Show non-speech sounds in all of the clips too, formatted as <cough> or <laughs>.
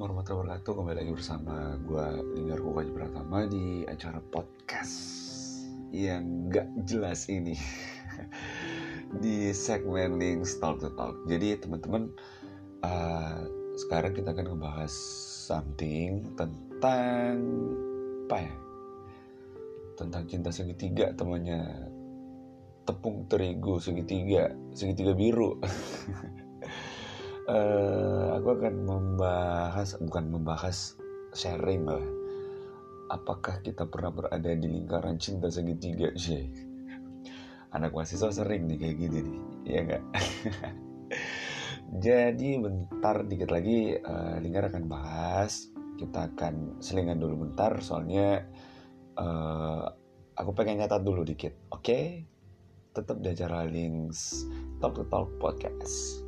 Assalamualaikum warahmatullahi wabarakatuh. Kembali lagi bersama gue Linggar Kukaji Pratama Di acara podcast Yang gak jelas ini. <laughs> Di segmen Links Talk to Talk. Jadi teman-teman uh, Sekarang kita akan ngebahas Something Tentang Apa ya? Tentang cinta segitiga temannya Tepung terigu segitiga Segitiga biru <laughs> uh, aku akan membahas bukan membahas sharing lah. Apakah kita pernah berada di lingkaran cinta segitiga sih anak mahasiswa sering nih kayak gini nih ya enggak <laughs> jadi bentar dikit lagi uh, lingkar akan bahas. Kita akan selingan dulu bentar soalnya uh, aku pengen nyatat dulu dikit oke? Okay? tetap di acara links talk to talk podcast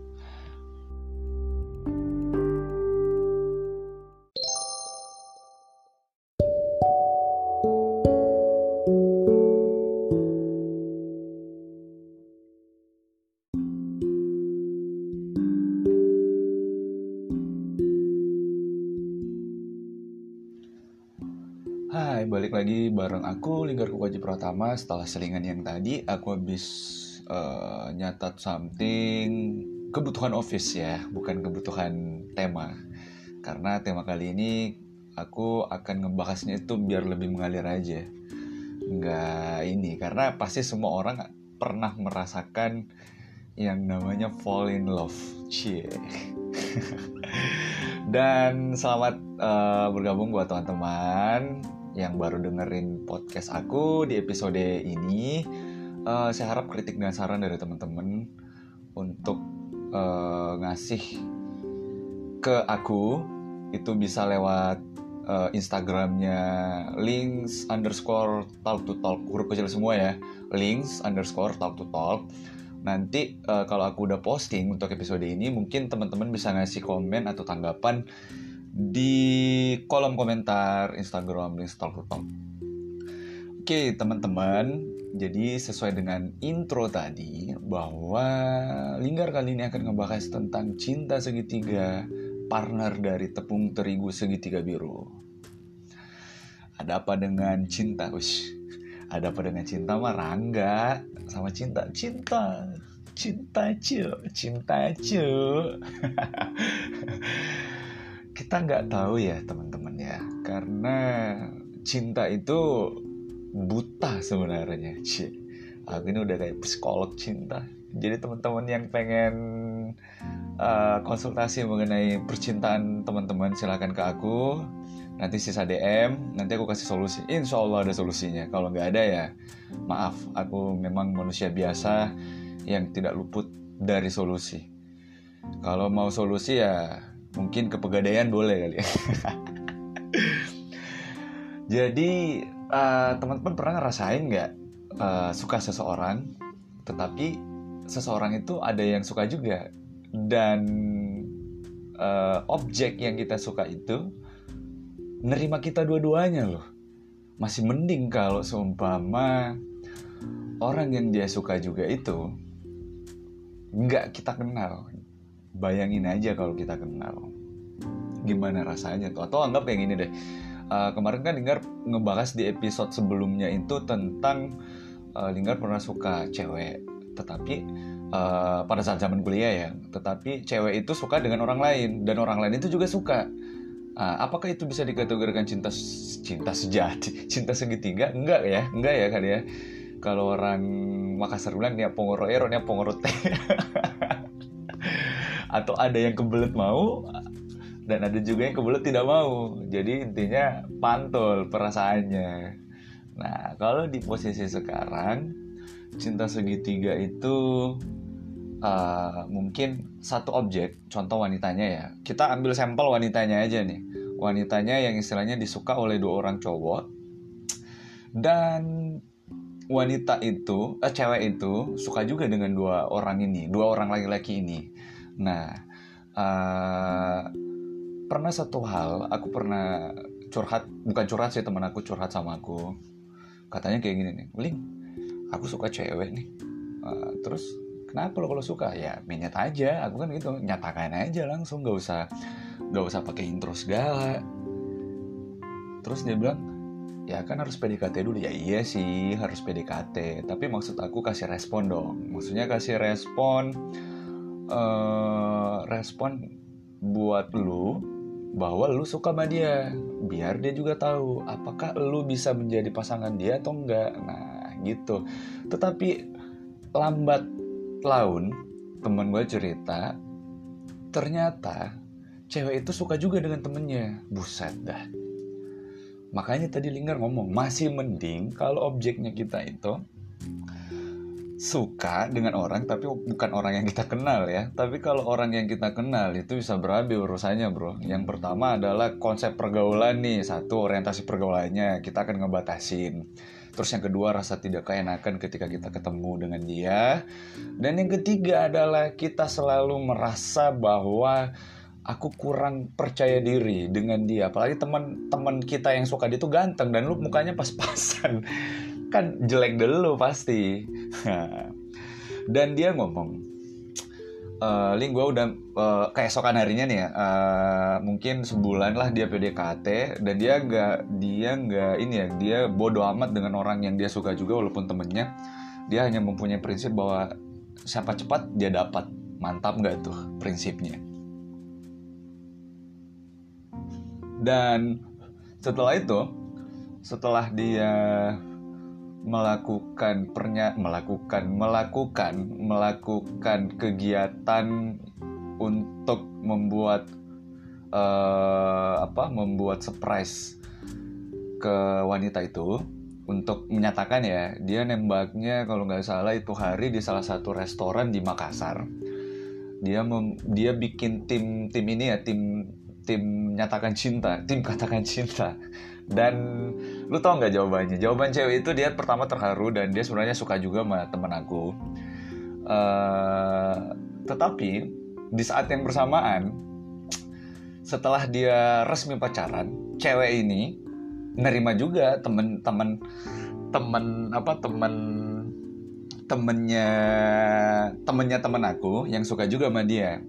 balik lagi bareng aku Linggar Kukaji Pratama. Setelah selingan yang tadi, aku habis uh, nyatat something kebutuhan office ya, bukan kebutuhan tema. Karena tema kali ini aku akan ngebahasnya itu biar lebih mengalir aja. Nggak ini, karena pasti semua orang pernah merasakan yang namanya fall in love. Cie. <laughs> Dan selamat uh, bergabung buat teman-teman yang baru dengerin podcast aku di episode ini. Uh, saya harap kritik dan saran dari teman-teman untuk uh, ngasih ke aku itu bisa lewat uh, Instagramnya links underscore talk to talk huruf kecil semua ya links underscore talk to talk nanti uh, kalau aku udah posting untuk episode ini mungkin teman-teman bisa ngasih komen atau tanggapan di kolom komentar Instagram links talk to talk Oke teman-teman, jadi sesuai dengan intro tadi bahwa Linggar kali ini akan ngebahas tentang cinta segitiga partner dari tepung terigu segitiga biru. Ada apa dengan cinta? Ush, ada apa dengan cinta mah Rangga sama cinta. Cinta. Cinta cu cinta cu <laughs> kita nggak tahu ya teman-teman ya. Karena cinta itu buta sebenarnya Cie. aku ini udah kayak psikolog cinta. Jadi teman-teman yang pengen uh, konsultasi mengenai percintaan teman-teman silahkan ke aku. Nanti sisa DM nanti aku kasih solusi. Insya Allah ada solusinya. Kalau nggak ada ya maaf. Aku memang manusia biasa yang tidak luput dari solusi. Kalau mau solusi ya mungkin kepegadaian boleh kali ya. Jadi uh, teman-teman pernah ngerasain nggak uh, suka seseorang tetapi seseorang itu ada yang suka juga? Dan uh, objek yang kita suka itu nerima kita dua-duanya loh. Masih mending kalau seumpama orang yang dia suka juga itu nggak kita kenal bayangin aja kalau kita kenal. Gimana rasanya tuh? Atau anggap kayak gini deh. Uh, kemarin kan Linggar ngebahas di episode sebelumnya itu tentang uh, Linggar pernah suka cewek tetapi uh, pada saat zaman kuliah ya tetapi cewek itu suka dengan orang lain dan orang lain itu juga suka. Uh, apakah itu bisa dikategorikan cinta cinta sejati <laughs> cinta segitiga? Enggak ya enggak ya kan ya. Kalau orang Makassar bilang nih pongoroero nih pongorote <laughs> atau ada yang kebelet mau dan ada juga yang kebelet tidak mau. Jadi intinya pantul perasaannya. Nah kalau di posisi sekarang cinta segitiga itu uh, mungkin satu objek contoh wanitanya ya. Kita ambil sampel wanitanya aja nih. Wanitanya yang istilahnya disuka oleh dua orang cowok. Dan wanita itu eh, cewek itu suka juga dengan dua orang ini dua orang laki-laki ini nah uh, pernah satu hal aku pernah curhat bukan curhat sih teman aku curhat sama aku. Katanya kayak gini nih Ling aku suka cewek nih. Uh, terus kenapa lo kalau suka? Ya minyak aja. Aku kan gitu nyatakan aja langsung gak usah gak usah pakai intro segala. Terus dia bilang ya kan harus PDKT dulu. Ya iya sih harus PDKT tapi maksud aku kasih respon dong. Maksudnya kasih respon uh, respon buat lu bahwa lu suka sama dia. Biar dia juga tahu apakah lu bisa menjadi pasangan dia atau enggak. Nah gitu. Tetapi lambat laun temen gue cerita ternyata cewek itu suka juga dengan temennya. Buset dah. Makanya tadi Linggar ngomong masih mending kalau objeknya kita itu suka dengan orang tapi bukan orang yang kita kenal ya tapi kalau orang yang kita kenal itu bisa berabe urusannya bro yang pertama adalah konsep pergaulan nih satu orientasi pergaulannya kita akan ngebatasin Terus yang kedua rasa tidak keenakan ketika kita ketemu dengan dia. Dan yang ketiga adalah kita selalu merasa bahwa aku kurang percaya diri dengan dia. Apalagi teman-teman kita yang suka dia tuh ganteng dan lu mukanya pas-pasan. Kan jelek dulu pasti. dan dia ngomong, uh, Ling gue udah uh, keesokan harinya nih ya uh, mungkin sebulan lah dia PDKT dan dia nggak dia nggak ini ya dia bodoh amat dengan orang yang dia suka juga walaupun temennya. Dia hanya mempunyai prinsip bahwa siapa cepat dia dapat. Mantap nggak tuh prinsipnya? Dan setelah itu setelah dia melakukan pernya melakukan melakukan melakukan kegiatan untuk membuat uh, apa membuat surprise ke wanita itu. Untuk menyatakan ya dia nembaknya kalau nggak salah itu hari di salah satu restoran di Makassar. Dia mem, dia bikin tim tim ini ya tim tim nyatakan cinta tim katakan cinta. Dan lu tau nggak jawabannya? Jawaban cewek itu dia pertama terharu dan dia sebenarnya suka juga sama temen aku. Uh, tetapi di saat yang bersamaan setelah dia resmi pacaran cewek ini nerima juga temen-temen temen apa temen temennya temennya temen aku yang suka juga sama dia.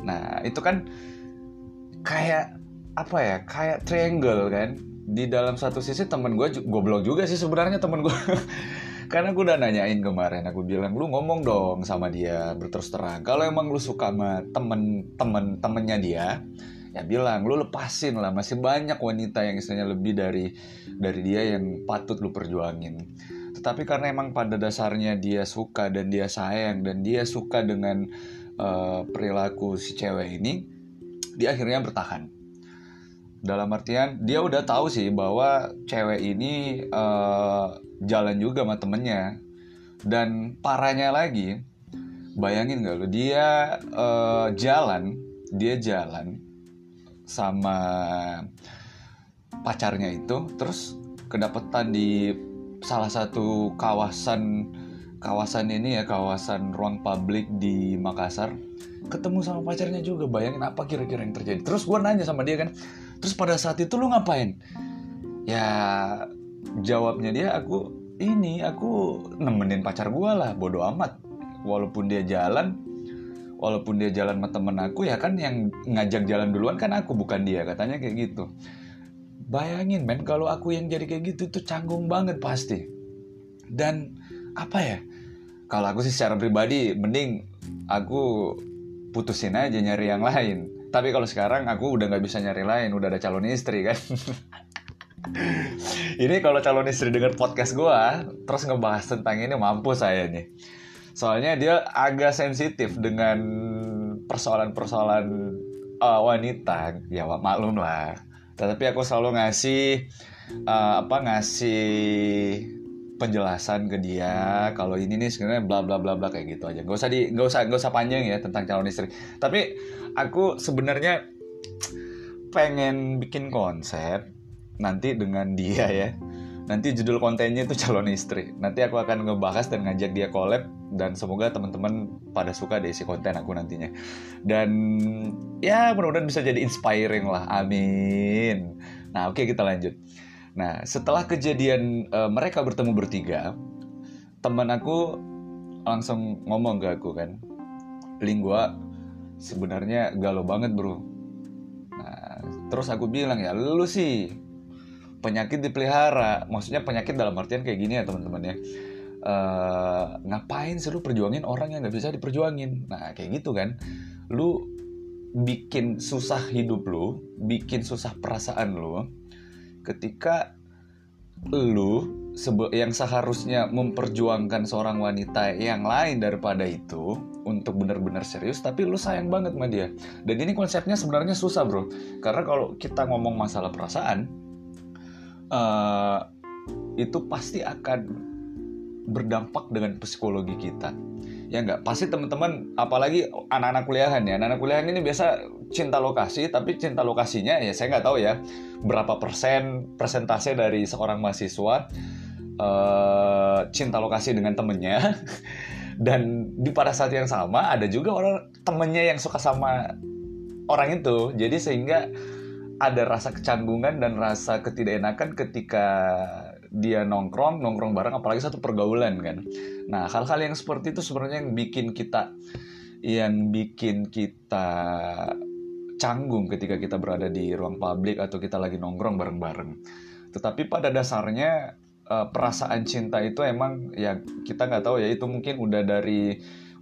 Nah itu kan kayak apa ya kayak triangle kan di dalam satu sisi temen gue goblok juga sih sebenarnya temen gue <laughs> karena gue udah nanyain kemarin aku bilang lu ngomong dong sama dia berterus terang. Kalau emang lu suka sama temen temen temennya dia ya bilang lu lepasin lah masih banyak wanita yang istilahnya lebih dari dari dia yang patut lu perjuangin. Tetapi karena emang pada dasarnya dia suka dan dia sayang dan dia suka dengan uh, perilaku si cewek ini dia akhirnya bertahan dalam artian dia udah tahu sih bahwa cewek ini uh, jalan juga sama temennya. Dan parahnya lagi bayangin gak lo dia uh, jalan dia jalan sama pacarnya itu terus kedapetan di salah satu kawasan kawasan ini ya kawasan ruang publik di Makassar. Ketemu sama pacarnya juga bayangin apa kira-kira yang terjadi. Terus gue nanya sama dia kan terus pada saat itu lu ngapain? Ya jawabnya dia aku ini aku nemenin pacar gue lah bodoh amat. Walaupun dia jalan walaupun dia jalan sama temen aku ya kan yang ngajak jalan duluan kan aku bukan dia. Katanya kayak gitu. Bayangin men kalau aku yang jadi kayak gitu itu canggung banget pasti. Dan apa ya? Kalau aku sih secara pribadi mending aku putusin aja nyari yang lain tapi kalau sekarang aku udah nggak bisa nyari lain, udah ada calon istri kan. <laughs> ini kalau calon istri denger podcast gue, terus ngebahas tentang ini mampu saya nih. Soalnya dia agak sensitif dengan persoalan-persoalan uh, wanita, ya maklum lah. Tetapi aku selalu ngasih uh, apa ngasih penjelasan ke dia kalau ini nih sebenarnya bla bla bla bla kayak gitu aja. Gak usah di gak usah gak usah panjang ya tentang calon istri. Tapi aku sebenarnya pengen bikin konsep nanti dengan dia ya. Nanti judul kontennya itu calon istri. Nanti aku akan ngebahas dan ngajak dia collab dan semoga teman-teman pada suka deh si konten aku nantinya. Dan ya mudah-mudahan bisa jadi inspiring lah. Amin. Nah oke kita lanjut nah setelah kejadian uh, mereka bertemu bertiga teman aku langsung ngomong ke aku kan link gue sebenarnya galau banget bro. Nah terus aku bilang ya lu sih penyakit dipelihara. Maksudnya penyakit dalam artian kayak gini ya teman-teman ya. Uh, ngapain sih lu perjuangin orang yang nggak bisa diperjuangin? Nah kayak gitu kan. Lu bikin susah hidup lu bikin susah perasaan lu ketika lu yang seharusnya memperjuangkan seorang wanita yang lain daripada itu untuk benar-benar serius tapi lu sayang banget sama dia. Dan ini konsepnya sebenarnya susah bro. Karena kalau kita ngomong masalah perasaan uh, itu pasti akan berdampak dengan psikologi kita ya nggak pasti teman-teman apalagi anak-anak kuliahan ya. Anak-anak kuliahan ini biasa cinta lokasi tapi cinta lokasinya ya saya nggak tahu ya berapa persen persentase dari seorang mahasiswa uh, cinta lokasi dengan temennya. <laughs> Dan di pada saat yang sama ada juga orang temennya yang suka sama orang itu. Jadi sehingga ada rasa kecanggungan dan rasa ketidakenakan ketika dia nongkrong nongkrong bareng apalagi satu pergaulan kan nah hal-hal yang seperti itu sebenarnya yang bikin kita yang bikin kita canggung ketika kita berada di ruang publik atau kita lagi nongkrong bareng-bareng tetapi pada dasarnya uh, perasaan cinta itu emang ya kita nggak tahu ya itu mungkin udah dari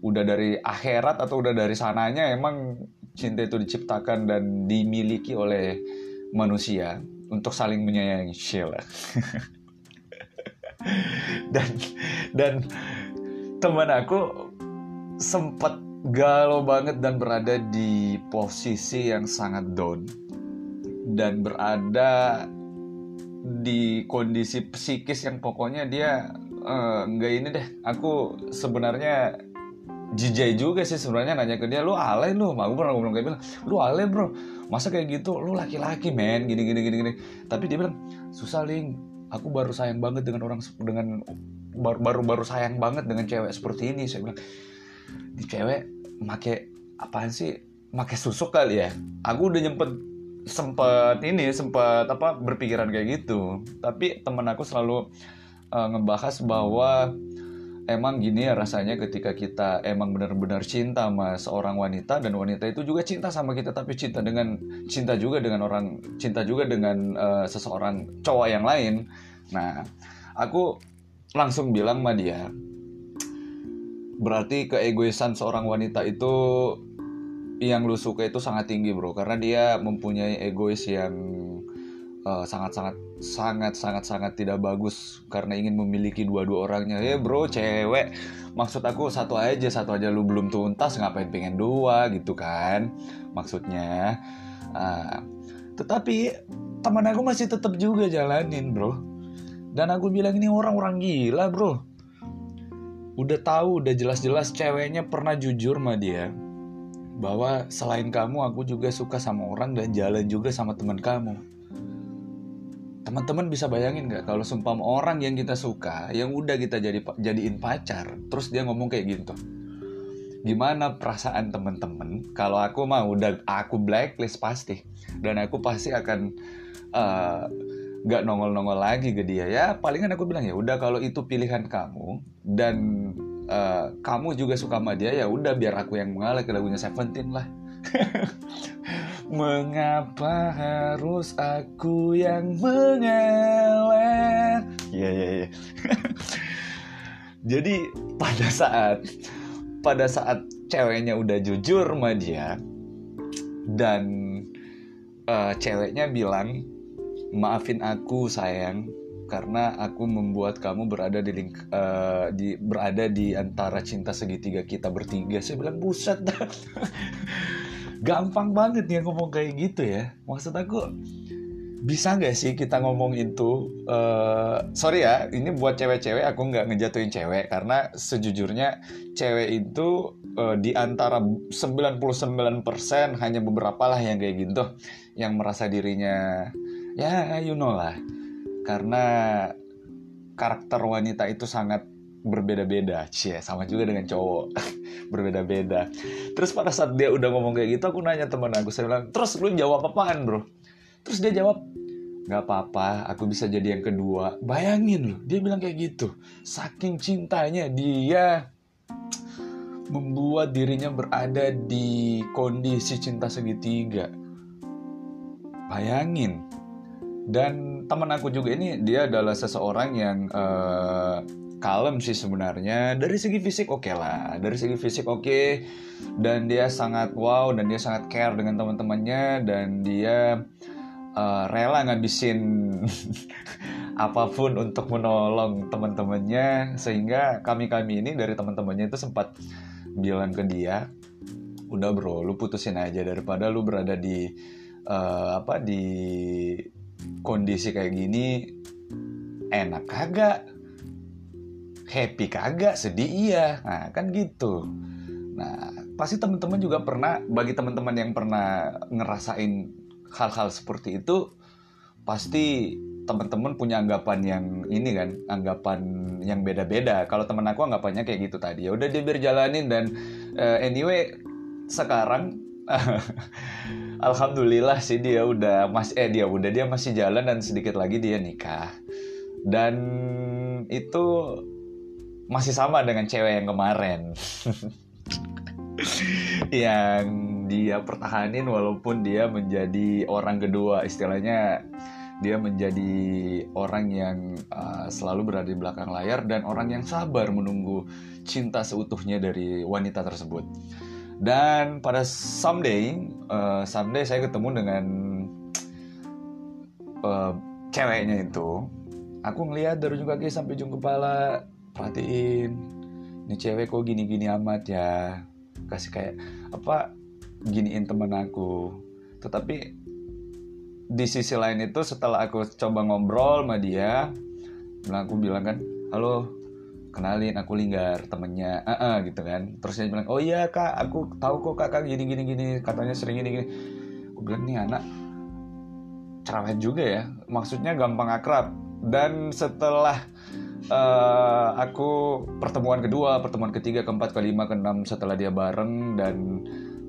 udah dari akhirat atau udah dari sananya emang cinta itu diciptakan dan dimiliki oleh manusia untuk saling menyayangi Sheila. <laughs> dan dan teman aku sempat galau banget dan berada di posisi yang sangat down. Dan berada di kondisi psikis yang pokoknya dia uh, nggak ini deh. Aku sebenarnya jijai juga sih sebenarnya nanya ke dia lu alay lu? Aku pernah ngomong kayak bilang lu alay bro. Masa kayak gitu? Lu laki-laki men. Gini gini gini gini. Tapi dia bilang susah ling aku baru sayang banget dengan orang dengan baru baru baru sayang banget dengan cewek seperti ini saya bilang. Di cewek make apaan sih? Make susuk kali ya? Aku udah nyempet sempet ini sempet apa berpikiran kayak gitu. Tapi temen aku selalu uh, ngebahas bahwa emang gini ya rasanya ketika kita emang benar-benar cinta sama seorang wanita dan wanita itu juga cinta sama kita tapi cinta dengan cinta juga dengan orang cinta juga dengan uh, seseorang cowok yang lain. Nah, aku langsung bilang sama dia, berarti keegoisan seorang wanita itu yang lu suka itu sangat tinggi bro, karena dia mempunyai egois yang uh, sangat sangat sangat sangat sangat tidak bagus karena ingin memiliki dua-dua orangnya ya bro cewek maksud aku satu aja satu aja lu belum tuntas ngapain pengen dua gitu kan maksudnya uh, tetapi teman aku masih tetap juga jalanin bro dan aku bilang ini orang-orang gila bro. Udah tahu, udah jelas-jelas ceweknya pernah jujur sama dia. Bahwa selain kamu aku juga suka sama orang dan jalan juga sama teman kamu. Teman-teman bisa bayangin gak kalau sumpah orang yang kita suka, yang udah kita jadi jadiin pacar, terus dia ngomong kayak gitu. Gimana perasaan temen-temen? Kalau aku mah udah aku blacklist pasti, dan aku pasti akan uh, nggak nongol-nongol lagi ke dia ya palingan aku bilang ya udah kalau itu pilihan kamu dan uh, kamu juga suka sama dia ya udah biar aku yang mengalah ke lagunya Seventeen lah <laughs> mengapa harus aku yang mengalah ya ya ya jadi pada saat pada saat ceweknya udah jujur sama dia dan uh, ceweknya bilang maafin aku sayang karena aku membuat kamu berada di uh, di berada di antara cinta segitiga kita bertiga. Saya bilang buset gampang banget ya ngomong kayak gitu ya. Maksud aku bisa nggak sih kita ngomong itu uh, sorry ya ini buat cewek-cewek aku nggak ngejatuhin cewek karena sejujurnya cewek itu uh, di antara 99% hanya beberapa lah yang kayak gitu yang merasa dirinya ya you know lah. Karena karakter wanita itu sangat berbeda-beda. Cie sama juga dengan cowok. <laughs> Berbeda-beda. Terus pada saat dia udah ngomong kayak gitu aku nanya teman aku saya bilang terus lu jawab apaan bro? Terus dia jawab nggak apa-apa aku bisa jadi yang kedua. Bayangin loh dia bilang kayak gitu. Saking cintanya dia membuat dirinya berada di kondisi cinta segitiga. Bayangin. Dan teman aku juga ini dia adalah seseorang yang uh, kalem sih sebenarnya. Dari segi fisik oke okay lah, dari segi fisik oke. Okay. Dan dia sangat wow dan dia sangat care dengan teman-temannya dan dia uh, rela ngabisin <laughs> apa pun untuk menolong teman-temannya sehingga kami-kami ini dari teman-temannya itu sempat bilang ke dia udah bro lu putusin aja daripada lu berada di uh, apa di kondisi kayak gini enak kagak happy kagak sedih iya. Nah kan gitu. Nah pasti teman-teman juga pernah bagi teman-teman yang pernah ngerasain hal-hal seperti itu pasti teman-teman punya anggapan yang ini kan anggapan yang beda-beda. Kalau teman aku anggapannya kayak gitu tadi ya udah dia berjalanin dan uh, anyway sekarang <laughs> alhamdulillah sih dia udah mas eh dia udah dia masih jalan dan sedikit lagi dia nikah. Dan itu masih sama dengan cewek yang kemarin <laughs> yang dia pertahanin walaupun dia menjadi orang kedua istilahnya dia menjadi orang yang uh, selalu berada di belakang layar dan orang yang sabar menunggu cinta seutuhnya dari wanita tersebut. Dan pada someday, uh, someday saya ketemu dengan uh, ceweknya itu. Aku ngeliat dari ujung kaki sampai ujung kepala, perhatiin, ini cewek kok gini-gini amat ya. Kasih kayak apa giniin temen aku. Tetapi di sisi lain itu setelah aku coba ngobrol sama dia bilang aku bilang kan halo kenalin aku Linggar temennya. Uh -uh, gitu kan. Terus dia bilang oh iya kak aku tahu kok kakak gini gini gini katanya sering gini gini aku bilang nih anak cerewet juga ya. Maksudnya gampang akrab. Dan setelah uh, aku pertemuan kedua pertemuan ketiga keempat kelima keenam setelah dia bareng dan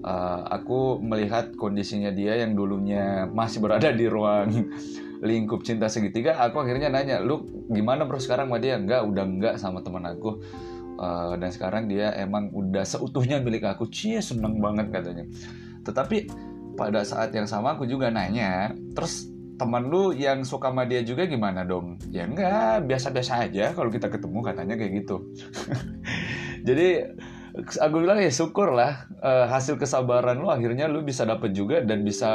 uh, aku melihat kondisinya dia yang dulunya masih berada di ruang <laughs> lingkup cinta segitiga aku akhirnya nanya lu gimana bro sekarang sama dia? Enggak udah enggak sama teman aku. Uh, dan sekarang dia emang udah seutuhnya milik aku. Cie seneng banget katanya. Tetapi pada saat yang sama aku juga nanya terus teman lu yang suka sama dia juga gimana dong? Ya enggak biasa-biasa aja kalau kita ketemu katanya kayak gitu. <laughs> Jadi aku bilang ya syukur lah uh, hasil kesabaran lu akhirnya lu bisa dapet juga dan bisa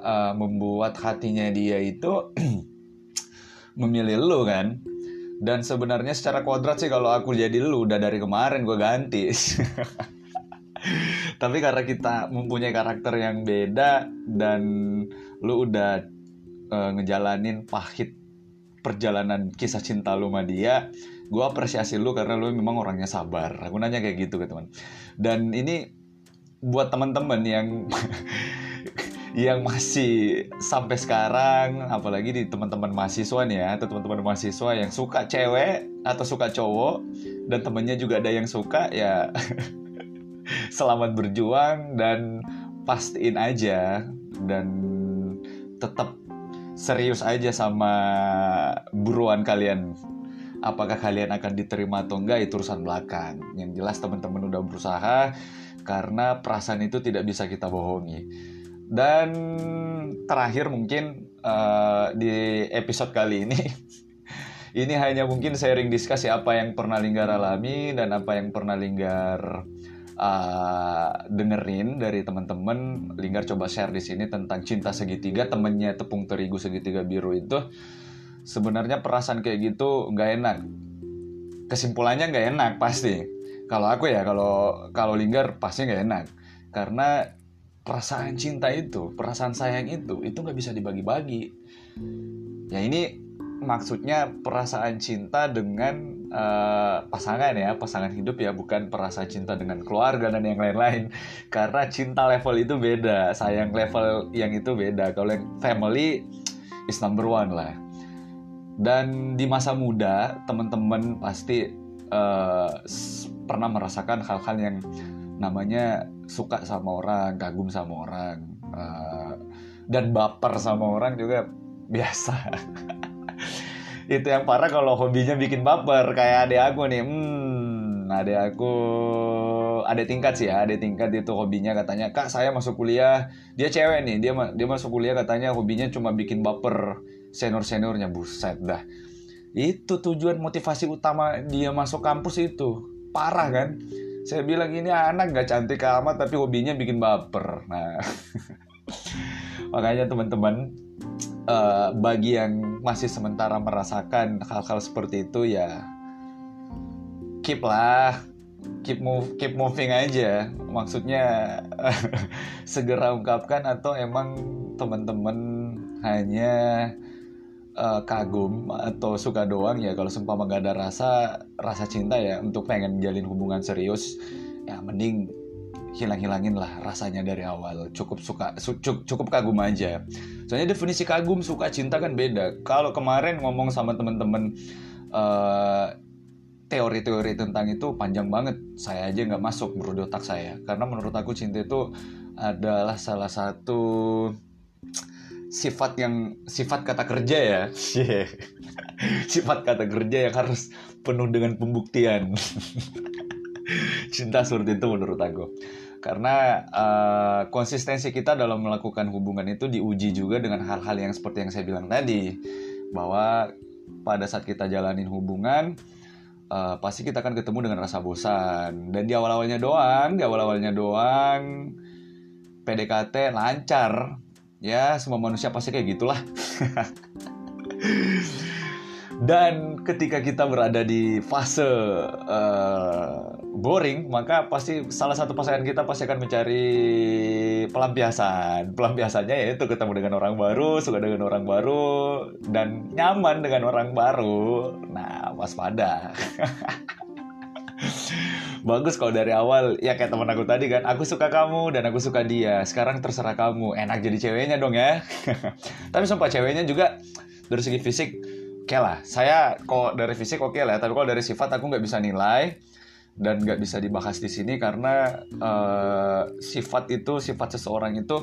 uh, membuat hatinya dia itu <clears throat> memilih lu kan. Dan sebenarnya secara kodrat sih kalau aku jadi lu udah dari kemarin gue ganti. <laughs> Tapi karena kita mempunyai karakter yang beda dan lu udah uh, ngejalanin pahit perjalanan kisah cinta lu sama dia gue apresiasi lu karena lu memang orangnya sabar. Aku nanya kayak gitu ke teman. Dan ini buat teman-teman yang <laughs> yang masih sampai sekarang apalagi di teman-teman mahasiswa nih ya atau teman-teman mahasiswa yang suka cewek atau suka cowok dan temennya juga ada yang suka ya <laughs> selamat berjuang dan pastiin aja. Dan tetap serius aja sama buruan kalian. Apakah kalian akan diterima atau enggak itu urusan belakang. Yang jelas teman-teman udah berusaha karena perasaan itu tidak bisa kita bohongi. Dan terakhir mungkin uh, di episode kali ini <laughs> ini hanya mungkin sharing diskusi apa yang pernah Linggar alami dan apa yang pernah Linggar uh, dengerin dari teman-teman. Linggar coba share di sini tentang cinta segitiga temennya tepung terigu segitiga biru itu. Sebenarnya perasaan kayak gitu nggak enak. Kesimpulannya nggak enak pasti. Kalau aku ya kalau kalau Linggar pasti nggak enak. Karena perasaan cinta itu perasaan sayang itu itu nggak bisa dibagi-bagi. Ya ini maksudnya perasaan cinta dengan uh, pasangan ya pasangan hidup ya bukan perasaan cinta dengan keluarga dan yang lain-lain. Karena cinta level itu beda sayang level yang itu beda. Kalau yang family is number one lah. Dan di masa muda teman-teman pasti uh, pernah merasakan hal-hal yang namanya suka sama orang kagum sama orang uh, dan baper sama orang juga biasa <laughs> itu yang parah kalau hobinya bikin baper kayak adik aku nih. Hmm adik aku ada tingkat sih ya ada tingkat itu hobinya katanya kak saya masuk kuliah. Dia cewek nih dia dia masuk kuliah katanya hobinya cuma bikin baper. Senior seniornya buset dah. Itu tujuan motivasi utama dia masuk kampus itu. Parah kan? Saya bilang ini anak gak cantik amat tapi hobinya bikin baper. Nah <laughs> makanya teman-teman uh, bagi yang masih sementara merasakan hal-hal seperti itu ya keep lah keep move keep moving aja. Maksudnya <laughs> segera ungkapkan atau emang teman-teman hanya uh, kagum atau suka doang ya kalau seumpama gak ada rasa rasa cinta ya untuk pengen jalin hubungan serius ya mending hilang-hilangin lah rasanya dari awal. Cukup suka cukup, cukup kagum aja. Soalnya definisi kagum suka cinta kan beda. Kalau kemarin ngomong sama temen-temen uh, teori-teori tentang itu panjang banget. Saya aja nggak masuk menurut otak saya. Karena menurut aku cinta itu adalah salah satu sifat yang sifat kata kerja ya. <laughs> Sifat kata kerja yang harus penuh dengan pembuktian. <laughs> Cinta seperti itu menurut aku karena uh, konsistensi kita dalam melakukan hubungan itu diuji juga dengan hal-hal yang seperti yang saya bilang tadi. Bahwa pada saat kita jalanin hubungan uh, pasti kita akan ketemu dengan rasa bosan. Dan di awal-awalnya doang di awal-awalnya doang PDKT lancar. Ya semua manusia pasti kayak gitulah <laughs> dan ketika kita berada di fase uh, boring, maka pasti salah satu pasangan kita pasti akan mencari pelampiasan. Pelampiasannya yaitu ketemu dengan orang baru, suka dengan orang baru, dan nyaman dengan orang baru. Nah, waspada. <laughs> Bagus kalau dari awal, ya kayak teman aku tadi kan, aku suka kamu dan aku suka dia. Sekarang terserah kamu, enak jadi ceweknya dong ya. <laughs> Tapi sumpah ceweknya juga dari segi fisik, okay lah. Saya kok dari fisik oke okay lah, tapi kalau dari sifat aku nggak bisa nilai dan nggak bisa dibahas di sini karena uh, sifat itu sifat seseorang itu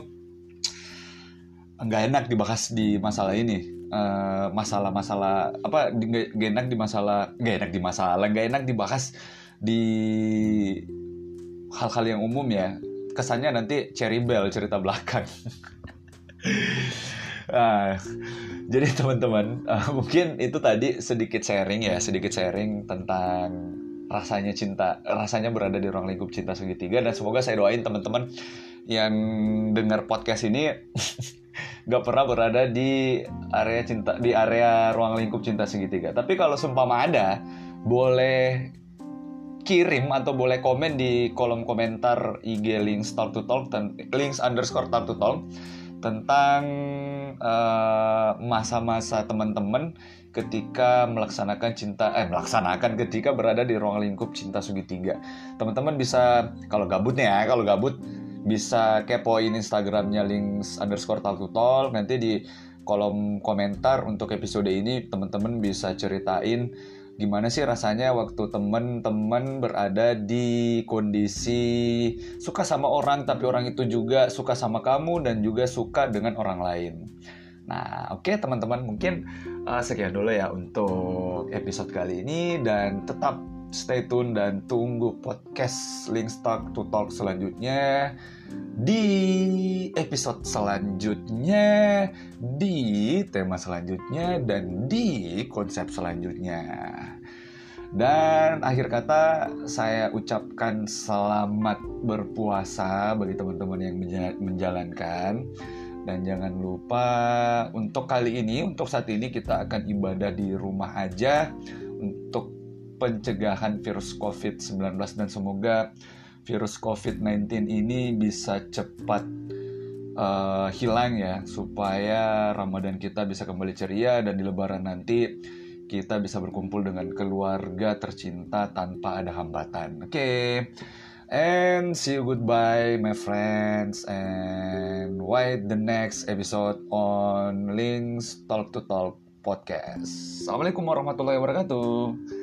nggak enak dibahas di masalah ini eh, masalah-masalah uh, apa nggak enak di masalah nggak enak di masalah nggak enak dibahas di hal-hal yang umum ya kesannya nanti cherry bell cerita belakang <laughs> uh, jadi teman-teman uh, mungkin itu tadi sedikit sharing ya sedikit sharing tentang rasanya cinta rasanya berada di ruang lingkup cinta segitiga. Dan semoga saya doain teman-teman yang dengar podcast ini <laughs> nggak pernah berada di area cinta di area ruang lingkup cinta segitiga. Tapi kalau seumpama ada boleh kirim atau boleh komen di kolom komentar IG links talk to talk dan links underscore talk to talk tentang eh, masa-masa uh, teman-teman ketika melaksanakan cinta eh melaksanakan ketika berada di ruang lingkup cinta segitiga. Teman-teman bisa kalau gabut nih ya, kalau gabut bisa kepoin Instagramnya links underscore talk to nanti di kolom komentar untuk episode ini teman-teman bisa ceritain gimana sih rasanya waktu teman-teman berada di kondisi suka sama orang tapi orang itu juga suka sama kamu dan juga suka dengan orang lain. Nah, oke okay, teman-teman, mungkin uh, sekian dulu ya untuk episode kali ini dan tetap stay tune dan tunggu podcast Links Talk to Talk selanjutnya di episode selanjutnya, di tema selanjutnya dan di konsep selanjutnya. Dan akhir kata saya ucapkan selamat berpuasa bagi teman-teman yang menjalankan dan jangan lupa untuk kali ini, untuk saat ini kita akan ibadah di rumah aja untuk pencegahan virus COVID-19 dan semoga virus COVID-19 ini bisa cepat uh, hilang ya supaya Ramadan kita bisa kembali ceria dan di lebaran nanti kita bisa berkumpul dengan keluarga tercinta tanpa ada hambatan. Oke. Okay. And see you goodbye, my friends, and wait the next episode on Links Talk to Talk podcast. Assalamualaikum warahmatullahi wabarakatuh.